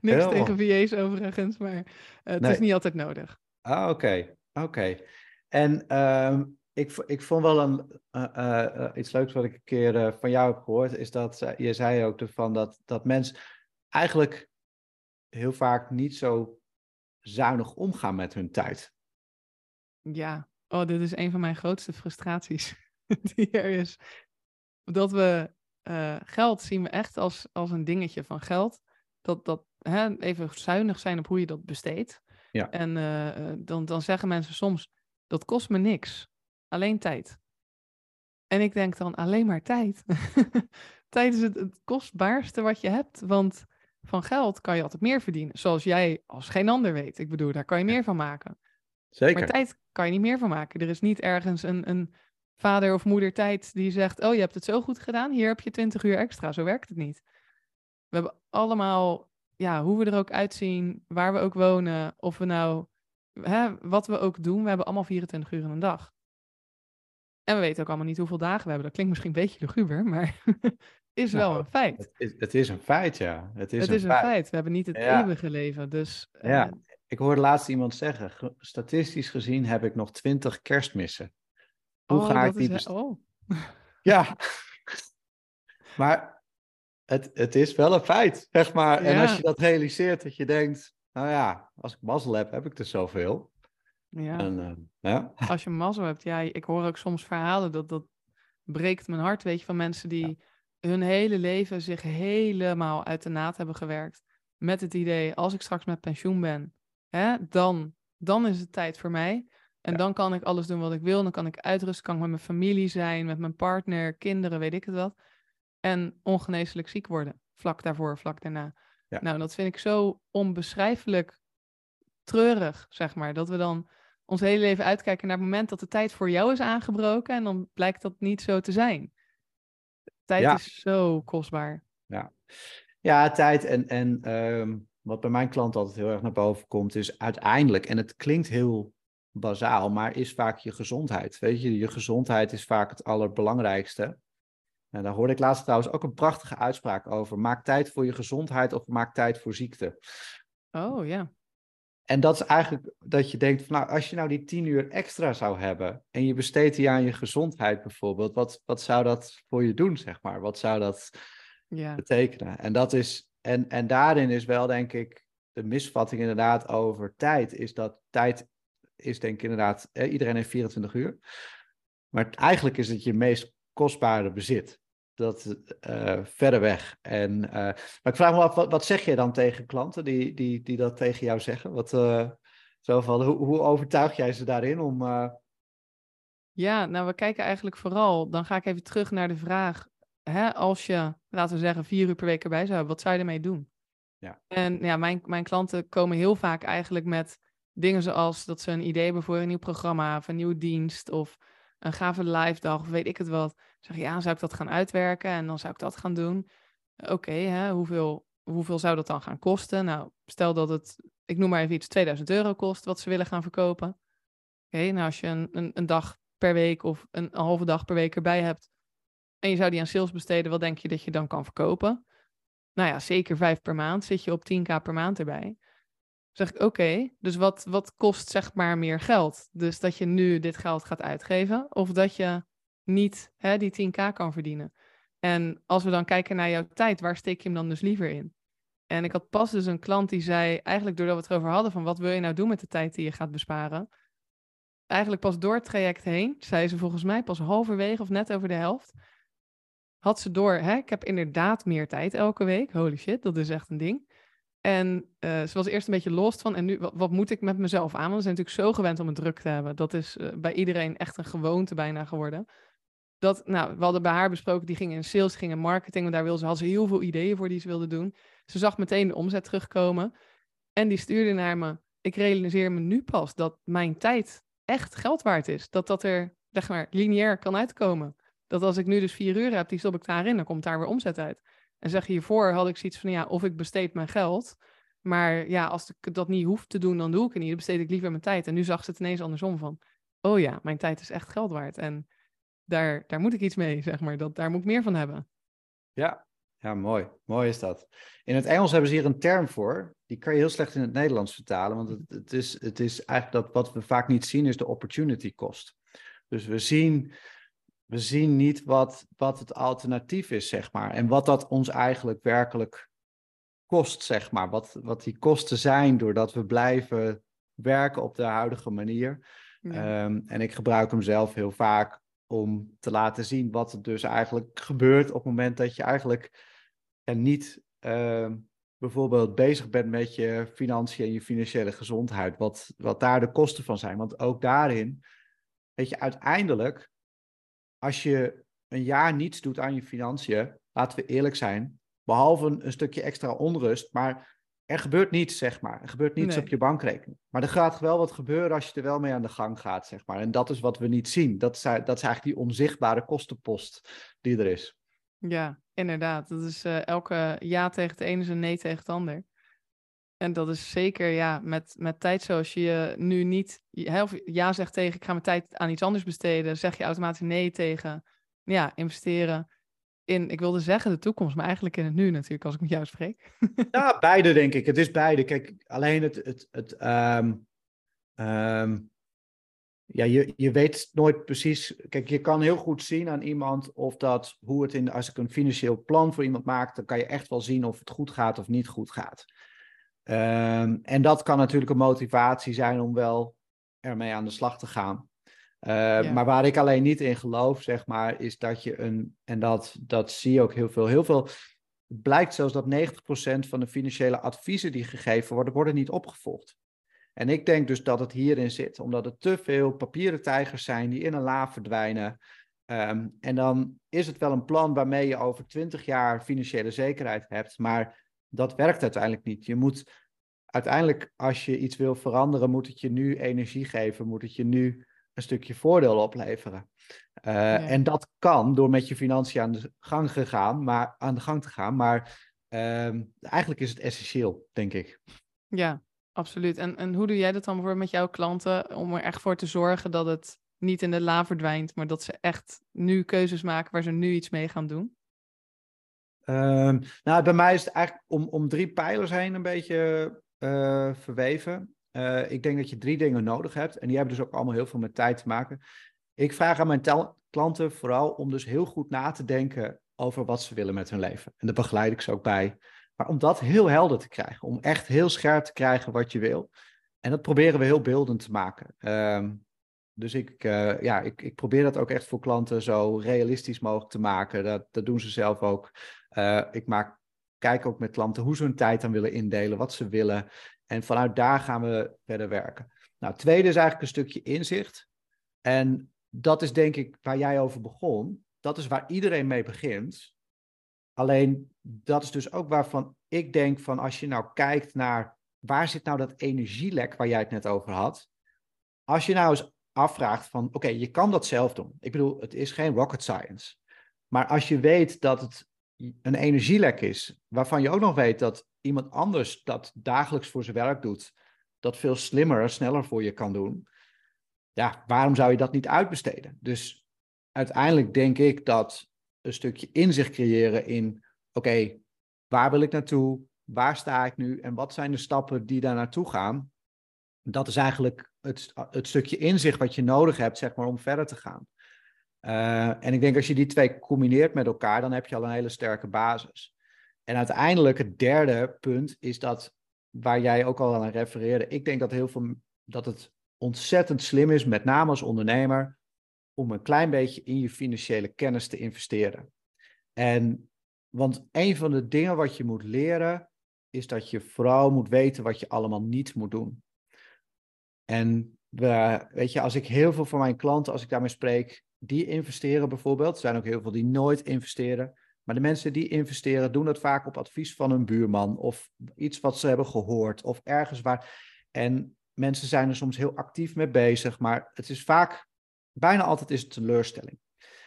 Niks tegen VA's overigens, maar het nee. is niet altijd nodig. Ah, oké. Oké. En um, ik, ik vond wel een, iets leuks wat ik een keer van jou heb gehoord, is dat je zei ook ervan dat, dat mensen eigenlijk heel vaak niet zo zuinig omgaan met hun tijd. Ja, oh, dit is een van mijn grootste frustraties die er is. Dat we uh, geld zien we echt als, als een dingetje van geld. Dat, dat hè, even zuinig zijn op hoe je dat besteedt. Ja. En uh, dan, dan zeggen mensen soms, dat kost me niks. Alleen tijd. En ik denk dan, alleen maar tijd. tijd is het, het kostbaarste wat je hebt. Want van geld kan je altijd meer verdienen. Zoals jij als geen ander weet. Ik bedoel, daar kan je meer van maken. Zeker. Maar tijd kan je niet meer van maken. Er is niet ergens een, een vader of moeder tijd die zegt: Oh, je hebt het zo goed gedaan, hier heb je 20 uur extra. Zo werkt het niet. We hebben allemaal, ja, hoe we er ook uitzien, waar we ook wonen, of we nou, hè, wat we ook doen, we hebben allemaal 24 uur in een dag. En we weten ook allemaal niet hoeveel dagen we hebben. Dat klinkt misschien een beetje luguber, maar is wel nou, een feit. Het is, het is, een feit, ja. Het is, het een, is feit. een feit. We hebben niet het ja. eeuwige leven. Dus, ja, uh, ik hoorde laatst iemand zeggen: statistisch gezien heb ik nog twintig kerstmissen. Hoe oh, ga ik die oh. Ja, maar het, het is wel een feit, zeg maar. Ja. En als je dat realiseert, dat je denkt: nou ja, als ik mazzel heb, heb ik er zoveel. Ja. En, uh, ja. Als je mazzel hebt, ja, ik hoor ook soms verhalen dat dat breekt mijn hart, weet je, van mensen die. Ja hun hele leven zich helemaal uit de naad hebben gewerkt. Met het idee, als ik straks met pensioen ben, hè, dan, dan is het tijd voor mij. En ja. dan kan ik alles doen wat ik wil. Dan kan ik uitrusten, kan ik met mijn familie zijn, met mijn partner, kinderen, weet ik het wat. En ongeneeslijk ziek worden, vlak daarvoor, vlak daarna. Ja. Nou, dat vind ik zo onbeschrijfelijk treurig, zeg maar. Dat we dan ons hele leven uitkijken naar het moment dat de tijd voor jou is aangebroken. En dan blijkt dat niet zo te zijn. Tijd ja. is zo kostbaar. Ja, ja tijd en, en um, wat bij mijn klant altijd heel erg naar boven komt, is uiteindelijk, en het klinkt heel bazaal, maar is vaak je gezondheid. Weet je, je gezondheid is vaak het allerbelangrijkste. En daar hoorde ik laatst trouwens ook een prachtige uitspraak over. Maak tijd voor je gezondheid of maak tijd voor ziekte. Oh ja. En dat is eigenlijk dat je denkt, van, nou, als je nou die tien uur extra zou hebben en je besteedt die aan je gezondheid bijvoorbeeld, wat, wat zou dat voor je doen, zeg maar? Wat zou dat ja. betekenen? En, dat is, en, en daarin is wel, denk ik, de misvatting inderdaad over tijd, is dat tijd is denk ik inderdaad, eh, iedereen heeft 24 uur, maar eigenlijk is het je meest kostbare bezit. Dat uh, verder weg. En, uh, maar ik vraag me af, wat, wat, zeg je dan tegen klanten die, die, die dat tegen jou zeggen? Wat, uh, zo van, hoe, hoe overtuig jij ze daarin om... Ja, nou we kijken eigenlijk vooral, dan ga ik even terug naar de vraag, hè, als je, laten we zeggen, vier uur per week erbij zou hebben, wat zou je ermee doen? Ja. En ja, mijn, mijn klanten komen heel vaak eigenlijk met dingen zoals dat ze een idee hebben voor een nieuw programma of een nieuwe dienst of een gave live dag of weet ik het wat. Zeg je, ja, zou ik dat gaan uitwerken en dan zou ik dat gaan doen. Oké, hoeveel, hoeveel zou dat dan gaan kosten? Nou, stel dat het, ik noem maar even iets, 2000 euro kost wat ze willen gaan verkopen. Oké, nou als je een, een, dag per week of een, een halve dag per week erbij hebt en je zou die aan sales besteden, wat denk je dat je dan kan verkopen? Nou ja, zeker vijf per maand zit je op 10k per maand erbij zeg ik, oké, dus wat, wat kost zeg maar meer geld? Dus dat je nu dit geld gaat uitgeven of dat je niet hè, die 10k kan verdienen? En als we dan kijken naar jouw tijd, waar steek je hem dan dus liever in? En ik had pas dus een klant die zei, eigenlijk doordat we het erover hadden van wat wil je nou doen met de tijd die je gaat besparen? Eigenlijk pas door het traject heen, zei ze volgens mij pas halverwege of net over de helft, had ze door, hè, ik heb inderdaad meer tijd elke week. Holy shit, dat is echt een ding. En uh, ze was eerst een beetje lost van, en nu, wat, moet ik met mezelf aan? Want we zijn natuurlijk zo gewend om het druk te hebben. Dat is uh, bij iedereen echt een gewoonte bijna geworden. Dat, nou, we hadden bij haar besproken, die ging in sales, ging in marketing, en daar wilde ze, had ze heel veel ideeën voor die ze wilde doen. Ze zag meteen de omzet terugkomen. En die stuurde naar me, ik realiseer me nu pas dat mijn tijd echt geld waard is. Dat dat er, zeg maar, lineair kan uitkomen. Dat als ik nu dus vier uur heb, die stop ik daarin, dan komt daar weer omzet uit. En zeg hiervoor had ik zoiets van, ja, of ik besteed mijn geld. Maar ja, als ik dat niet hoef te doen, dan doe ik het niet. Dan besteed ik liever mijn tijd. En nu zag ze het ineens andersom van, oh ja, mijn tijd is echt geld waard. En daar, daar moet ik iets mee, zeg maar. Dat, daar moet ik meer van hebben. Ja, ja, mooi. Mooi is dat. In het Engels hebben ze hier een term voor. Die kan je heel slecht in het Nederlands vertalen. Want het, het, is, het is eigenlijk dat wat we vaak niet zien, is de opportunity cost. Dus we zien we zien niet wat, wat het alternatief is, zeg maar. En wat dat ons eigenlijk werkelijk kost, zeg maar. Wat, wat die kosten zijn doordat we blijven werken op de huidige manier. Ehm, en ik gebruik hem zelf heel vaak om te laten zien wat er dus eigenlijk gebeurt op het moment dat je eigenlijk en niet ehm, bijvoorbeeld bezig bent met je financiën en je financiële gezondheid. Wat, wat daar de kosten van zijn. Want ook daarin, weet je, uiteindelijk als je een jaar niets doet aan je financiën, laten we eerlijk zijn, behalve een, stukje extra onrust, maar er gebeurt niets, zeg maar. Er gebeurt niets op je bankrekening. Maar er gaat wel wat gebeuren als je er wel mee aan de gang gaat, zeg maar. En dat is wat we niet zien. Dat is, dat is eigenlijk die onzichtbare kostenpost die er is. Ja, inderdaad. Dat is uh, elke ja tegen het ene is een nee tegen het ander. En dat is zeker, ja, met, met tijd zoals je nu niet of ja zegt tegen, ik ga mijn tijd aan iets anders besteden, zeg je automatisch nee tegen, ja, investeren in, ik wilde zeggen de toekomst, maar eigenlijk in het nu natuurlijk, als ik met jou spreek. Ja, beide denk ik. Het is beide. Kijk, alleen het, het, het um, um, ja, je, je weet nooit precies. Kijk, je kan heel goed zien aan iemand of dat, hoe het in, als ik een financieel plan voor iemand maak, dan kan je echt wel zien of het goed gaat of niet goed gaat. Um, en dat kan natuurlijk een motivatie zijn om wel ermee aan de slag te gaan. Uh, Maar waar ik alleen niet in geloof, zeg maar, is dat je een, en dat, dat zie je ook heel veel, heel veel, het blijkt zelfs dat 90% van de financiële adviezen die gegeven worden, worden niet opgevolgd. En ik denk dus dat het hierin zit, omdat er te veel papieren tijgers zijn die in een la verdwijnen. Um, en dan is het wel een plan waarmee je over 20 jaar financiële zekerheid hebt, maar dat werkt uiteindelijk niet. Je moet uiteindelijk, als je iets wil veranderen, moet het je nu energie geven, moet het je nu een stukje voordeel opleveren. Uh, En dat kan door met je financiën aan de gang, gegaan, maar, aan de gang te gaan, maar uh, eigenlijk is het essentieel, denk ik. Ja, absoluut. En, en hoe doe jij dat dan voor met jouw klanten om er echt voor te zorgen dat het niet in de la verdwijnt, maar dat ze echt nu keuzes maken waar ze nu iets mee gaan doen? Um, nou, bij mij is het eigenlijk om, om drie pijlers heen een beetje uh, verweven. Uh, ik denk dat je drie dingen nodig hebt. En die hebben dus ook allemaal heel veel met tijd te maken. Ik vraag aan mijn klanten vooral om dus heel goed na te denken over wat ze willen met hun leven. En daar begeleid ik ze ook bij. Maar om dat heel helder te krijgen, om echt heel scherp te krijgen wat je wil. En dat proberen we heel beeldend te maken. Um, Dus ik, uh, ja, ik, ik probeer dat ook echt voor klanten zo realistisch mogelijk te maken. Dat, dat doen ze zelf ook. Uh, ik maak, kijk ook met klanten hoe ze hun tijd dan willen indelen, wat ze willen. En vanuit daar gaan we verder werken. Nou, het tweede is eigenlijk een stukje inzicht. En dat is denk ik waar jij over begon. Dat is waar iedereen mee begint. Alleen dat is dus ook waarvan ik denk van als je nou kijkt naar waar zit nou dat energielek waar jij het net over had. Als je nou eens afvraagt van oké, je kan dat zelf doen. Ik bedoel, het is geen rocket science. Maar als je weet dat het een energielek is, waarvan je ook nog weet dat iemand anders dat dagelijks voor zijn werk doet, dat veel slimmer en sneller voor je kan doen, ja, waarom zou je dat niet uitbesteden? Dus uiteindelijk denk ik dat een stukje inzicht creëren in, oké, waar wil ik naartoe? Waar sta ik nu? En wat zijn de stappen die daar naartoe gaan? Dat is eigenlijk het, het stukje inzicht wat je nodig hebt, zeg maar, om verder te gaan. Uh, en ik denk als je die twee combineert met elkaar, dan heb je al een hele sterke basis. En uiteindelijk het derde punt is dat, waar jij ook al aan refereerde, ik denk dat, heel veel, dat het ontzettend slim is, met name als ondernemer, om een klein beetje in je financiële kennis te investeren. En want een van de dingen wat je moet leren, is dat je vooral moet weten wat je allemaal niet moet doen. En we, weet je, als ik heel veel van mijn klanten, als ik daarmee spreek, die investeren bijvoorbeeld, er zijn ook heel veel die nooit investeren. Maar de mensen die investeren, doen dat vaak op advies van een buurman of iets wat ze hebben gehoord of ergens waar. En mensen zijn er soms heel actief mee bezig, maar het is vaak, bijna altijd is het teleurstelling.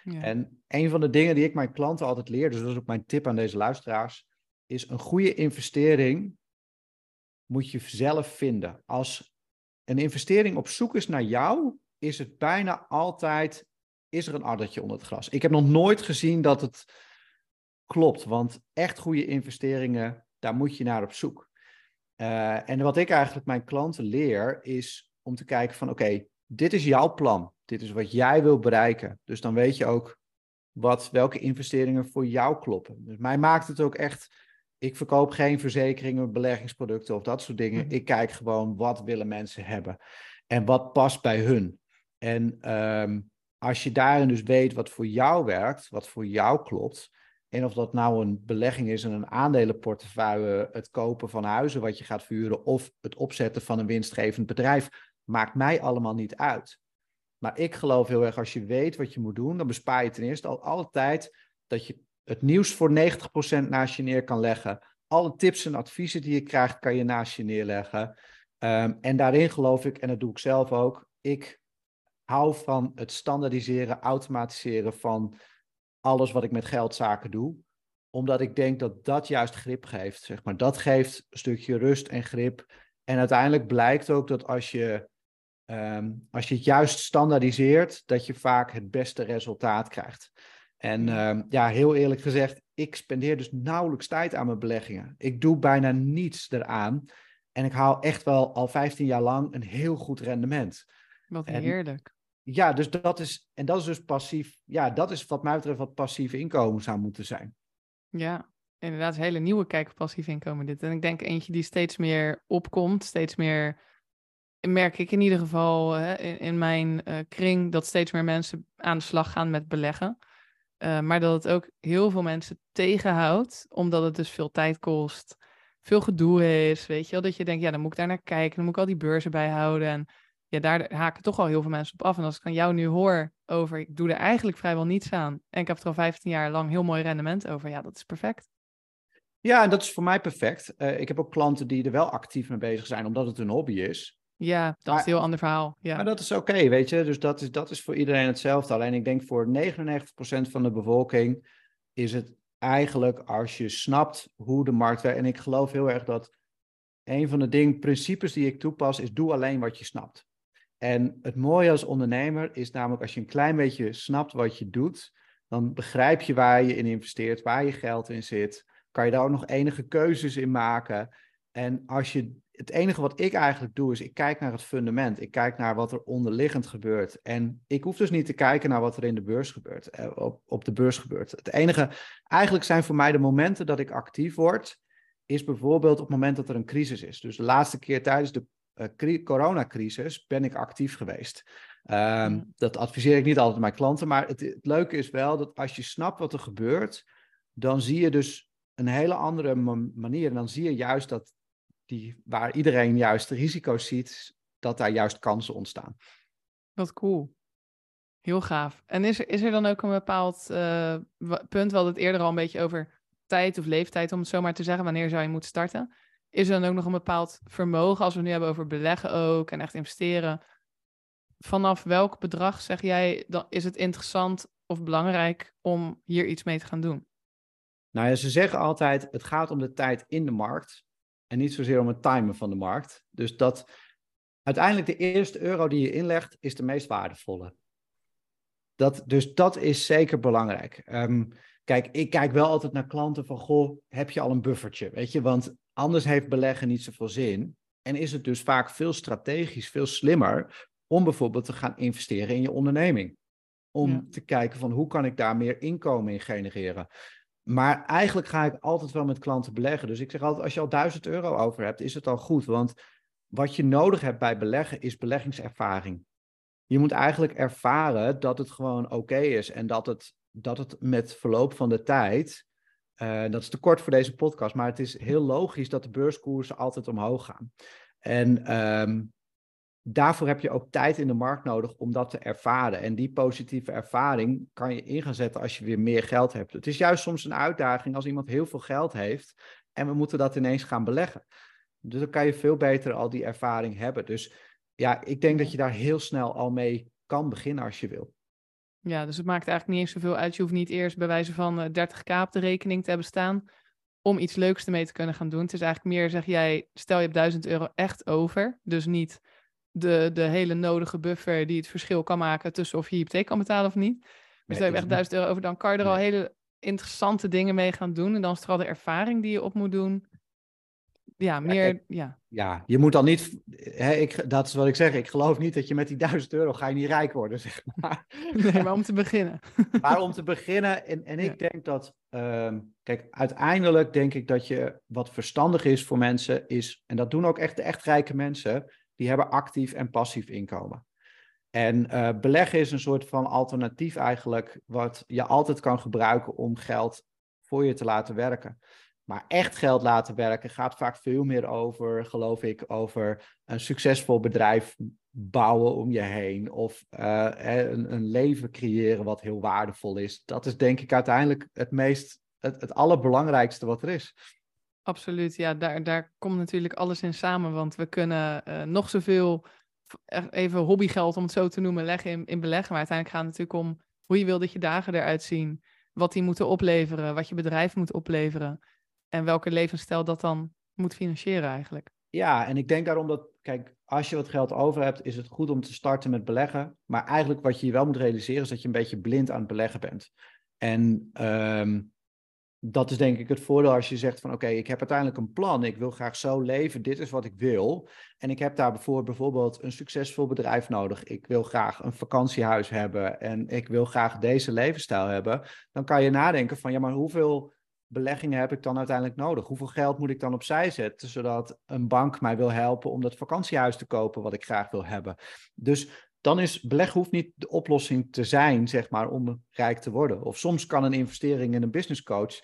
Ja. En een van de dingen die ik mijn klanten altijd leer, dus dat is ook mijn tip aan deze luisteraars, is een goede investering moet je zelf vinden. Als een investering op zoek is naar jou, is het bijna altijd, is er een addertje onder het gras. Ik heb nog nooit gezien dat het klopt, want echt goede investeringen, daar moet je naar op zoek. Uh, en wat ik eigenlijk mijn klanten leer, is om te kijken van oké, dit is jouw plan. Dit is wat jij wil bereiken. Dus dan weet je ook wat, welke investeringen voor jou kloppen. Dus mij maakt het ook echt. Ik verkoop geen verzekeringen, beleggingsproducten of dat soort dingen. Mhm. Ik kijk gewoon wat willen mensen hebben en wat past bij hun. En um, als je daarin dus weet wat voor jou werkt, wat voor jou klopt, en of dat nou een belegging is in een aandelenportefeuille, het kopen van huizen wat je gaat vuren of het opzetten van een winstgevend bedrijf, maakt mij allemaal niet uit. Maar ik geloof heel erg, als je weet wat je moet doen, dan bespaar je ten eerste al alle tijd dat je het nieuws voor 90% naast je neer kan leggen. Alle tips en adviezen die je krijgt, kan je naast je neerleggen. Um, en daarin geloof ik, en dat doe ik zelf ook, ik hou van het standaardiseren, automatiseren van alles wat ik met geldzaken doe. Omdat ik denk dat dat juist grip geeft. Zeg maar. Dat geeft een stukje rust en grip. En uiteindelijk blijkt ook dat als je, um, als je het juist standaardiseert, dat je vaak het beste resultaat krijgt. En um, ja, heel eerlijk gezegd, ik spendeer dus nauwelijks tijd aan mijn beleggingen. Ik doe bijna niets eraan. En ik haal echt wel al 15 jaar lang een heel goed rendement. Wat heerlijk. Ja, dus dat is, en dat is dus passief, ja, dat is wat mij betreft wat passief inkomen zou moeten zijn. Ja, inderdaad, een hele nieuwe kijk op passief inkomen dit. En ik denk eentje die steeds meer opkomt, steeds meer, merk ik in ieder geval hè, in, mijn uh, kring, dat steeds meer mensen aan de slag gaan met beleggen. Uh, maar dat het ook heel veel mensen tegenhoudt, omdat het dus veel tijd kost, veel gedoe is, weet je wel. Dat je denkt, ja, dan moet ik daar naar kijken, dan moet ik al die beurzen bijhouden en ja, daar haken toch al heel veel mensen op af. En als ik van jou nu hoor over, ik doe er eigenlijk vrijwel niets aan. En ik heb er al 15 jaar lang heel mooi rendement over. Ja, dat is perfect. Ja, en dat is voor mij perfect. Uh, ik heb ook klanten die er wel actief mee bezig zijn, omdat het een hobby is. Ja, dat is een heel ander verhaal. Ja. Maar dat is oké, okay, weet je. Dus dat is, dat is voor iedereen hetzelfde. Alleen ik denk voor 99% van de bevolking is het eigenlijk als je snapt hoe de markt werkt. En ik geloof heel erg dat een van de dingen, principes die ik toepas, is doe alleen wat je snapt. En het mooie als ondernemer is namelijk als je een klein beetje snapt wat je doet, dan begrijp je waar je in investeert, waar je geld in zit. Kan je daar ook nog enige keuzes in maken. En als je, het enige wat ik eigenlijk doe, is ik kijk naar het fundament. Ik kijk naar wat er onderliggend gebeurt. En ik hoef dus niet te kijken naar wat er in de beurs gebeurt, eh, op, op de beurs gebeurt. Het enige, eigenlijk zijn voor mij de momenten dat ik actief word, is bijvoorbeeld op het moment dat er een crisis is. Dus de laatste keer tijdens de uh, coronacrisis ben ik actief geweest. Ehm, dat adviseer ik niet altijd mijn klanten, maar het, het, leuke is wel dat als je snapt wat er gebeurt, dan zie je dus een hele andere manier. En dan zie je juist dat die, waar iedereen juist risico's ziet, dat daar juist kansen ontstaan. Wat cool. Heel gaaf. En is er, is er dan ook een bepaald uh, punt, we hadden het eerder al een beetje over tijd of leeftijd, om het zo maar te zeggen, wanneer zou je moeten starten? Is er dan ook nog een bepaald vermogen, als we nu hebben over beleggen ook en echt investeren? Vanaf welk bedrag zeg jij, dan is het interessant of belangrijk om hier iets mee te gaan doen? Nou ja, ze zeggen altijd, het gaat om de tijd in de markt en niet zozeer om het timen van de markt. Dus dat uiteindelijk de eerste euro die je inlegt, is de meest waardevolle. Dat, dus dat is zeker belangrijk. Ehm, kijk, ik kijk wel altijd naar klanten van, goh, heb je al een buffertje? Weet je, want anders heeft beleggen niet zoveel zin. En is het dus vaak veel strategisch, veel slimmer om bijvoorbeeld te gaan investeren in je onderneming. Om te kijken van hoe kan ik daar meer inkomen in genereren. Maar eigenlijk ga ik altijd wel met klanten beleggen. Dus ik zeg altijd, als je al 1000 euro over hebt, is het al goed. Want wat je nodig hebt bij beleggen is beleggingservaring. Je moet eigenlijk ervaren dat het gewoon oké is en dat het, dat het met verloop van de tijd, uh, dat is te kort voor deze podcast, maar het is heel logisch dat de beurskoersen altijd omhoog gaan. En um, daarvoor heb je ook tijd in de markt nodig om dat te ervaren. En die positieve ervaring kan je in gaan zetten als je weer meer geld hebt. Het is juist soms een uitdaging als iemand heel veel geld heeft en we moeten dat ineens gaan beleggen. Dus dan kan je veel beter al die ervaring hebben. Dus ja, ik denk dat je daar heel snel al mee kan beginnen als je wil. Ja, dus het maakt eigenlijk niet eens zoveel uit. Je hoeft niet eerst bij wijze van 30k eh, op de rekening te hebben staan om iets leuks ermee te kunnen gaan doen. Het is eigenlijk meer, zeg jij, stel je hebt 1000 euro echt over. Dus niet de, de hele nodige buffer die het verschil kan maken tussen of je hypotheek kan betalen of niet. Daar heb je echt 1000 euro over, dan kan je er al hele interessante dingen mee gaan doen. En dan is er al de ervaring die je op moet doen. Ja, meer, ja. Ja, je moet dan niet, hè, ik, dat is wat ik zeg, ik geloof niet dat je met die 1000 euro ga je niet rijk worden, zeg maar. Nee, maar om te beginnen. maar om te beginnen, en, en ik denk dat, um, kijk, uiteindelijk denk ik dat je, wat verstandig is voor mensen, is, en dat doen ook echt de echt rijke mensen, die hebben actief en passief inkomen. En uh, beleggen is een soort van alternatief eigenlijk, wat je altijd kan gebruiken om geld voor je te laten werken. Maar echt geld laten werken gaat vaak veel meer over, geloof ik, over een succesvol bedrijf bouwen om je heen. Of uh, een, een, leven creëren wat heel waardevol is. Dat is denk ik uiteindelijk het meest, het, het allerbelangrijkste wat er is. Absoluut, ja, daar, daar komt natuurlijk alles in samen. Want we kunnen uh, nog zoveel, even hobbygeld om het zo te noemen, leggen in, in beleggen. Maar uiteindelijk gaat het natuurlijk om hoe je wil dat je dagen eruit zien. Wat die moeten opleveren, wat je bedrijf moet opleveren. En welke levensstijl dat dan moet financieren eigenlijk. Ja, en ik denk daarom dat, kijk, als je wat geld over hebt, is het goed om te starten met beleggen. Maar eigenlijk wat je je wel moet realiseren, is dat je een beetje blind aan het beleggen bent. En um, dat is denk ik het voordeel als je zegt van oké, ik heb uiteindelijk een plan, ik wil graag zo leven, dit is wat ik wil. En ik heb daarvoor bijvoorbeeld een succesvol bedrijf nodig. Ik wil graag een vakantiehuis hebben en ik wil graag deze levensstijl hebben. Dan kan je nadenken van ja, maar hoeveel beleggingen heb ik dan uiteindelijk nodig? Hoeveel geld moet ik dan opzij zetten, zodat een bank mij wil helpen om dat vakantiehuis te kopen wat ik graag wil hebben? Dus dan is beleg hoeft niet de oplossing te zijn, zeg maar, om rijk te worden. Of soms kan een investering in een business coach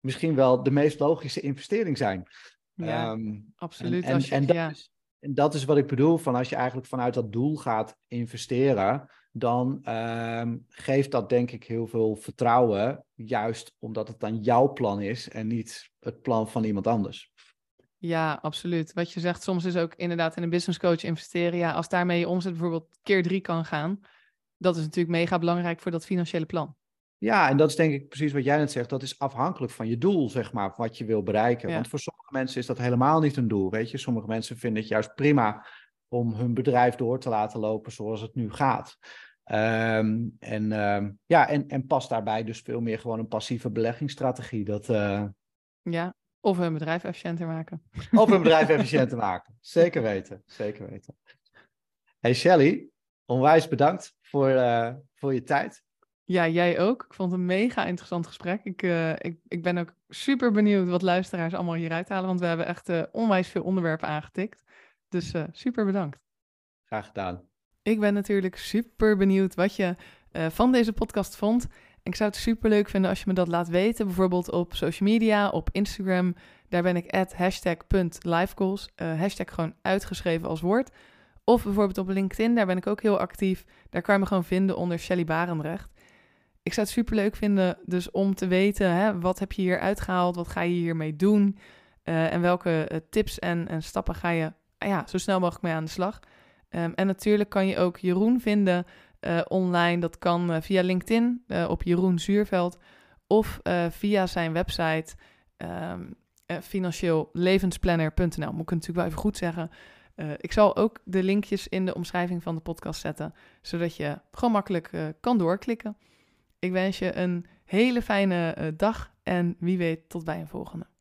misschien wel de meest logische investering zijn. Ja, ehm, absoluut. En, en, dat is, en, dat is, wat ik bedoel, van als je eigenlijk vanuit dat doel gaat investeren, dan um, geeft dat denk ik heel veel vertrouwen, juist omdat het dan jouw plan is en niet het plan van iemand anders. Ja, absoluut. Wat je zegt, soms is ook inderdaad in een business coach investeren. Ja, als daarmee je omzet bijvoorbeeld keer drie kan gaan, dat is natuurlijk mega belangrijk voor dat financiële plan. Ja, en dat is denk ik precies wat jij net zegt. Dat is afhankelijk van je doel, zeg maar, wat je wil bereiken. Want voor sommige mensen is dat helemaal niet een doel, weet je. Sommige mensen vinden het juist prima om hun bedrijf door te laten lopen zoals het nu gaat. Um, en, um, ja, en, en past daarbij dus veel meer gewoon een passieve beleggingsstrategie. Dat, uh... Ja, of hun bedrijf efficiënter maken. Of hun bedrijf efficiënter maken. Zeker weten, zeker weten. Hey Shelly, onwijs bedankt voor, uh, voor je tijd. Ja, jij ook. Ik vond het een mega interessant gesprek. Ik, uh, ik, ik ben ook super benieuwd wat luisteraars allemaal hieruit halen, want we hebben echt onwijs veel onderwerpen aangetikt. Dus super bedankt. Graag gedaan. Ik ben natuurlijk super benieuwd wat je van deze podcast vond. Ik zou het super leuk vinden als je me dat laat weten. Bijvoorbeeld op social media, op Instagram. Daar ben ik at hashtag.lifegoals. Uh, hashtag gewoon uitgeschreven als woord. Of bijvoorbeeld op LinkedIn, daar ben ik ook heel actief. Daar kan je me gewoon vinden onder Shelly Barendrecht. Ik zou het super leuk vinden dus om te weten, hè, wat heb je hier uitgehaald? Wat ga je hiermee doen? Uh, en welke tips en, en, stappen ga je ja, zo snel mogelijk mee aan de slag? Um, en natuurlijk kan je ook Jeroen vinden uh, online. Dat kan uh, via LinkedIn uh, op Jeroen Zuurveld of via zijn website um, financieellevenspanner.nl. Moet ik natuurlijk wel even goed zeggen. ik zal ook de linkjes in de omschrijving van de podcast zetten, zodat je gewoon makkelijk kan doorklikken. Ik wens je een hele fijne dag en wie weet tot bij een volgende.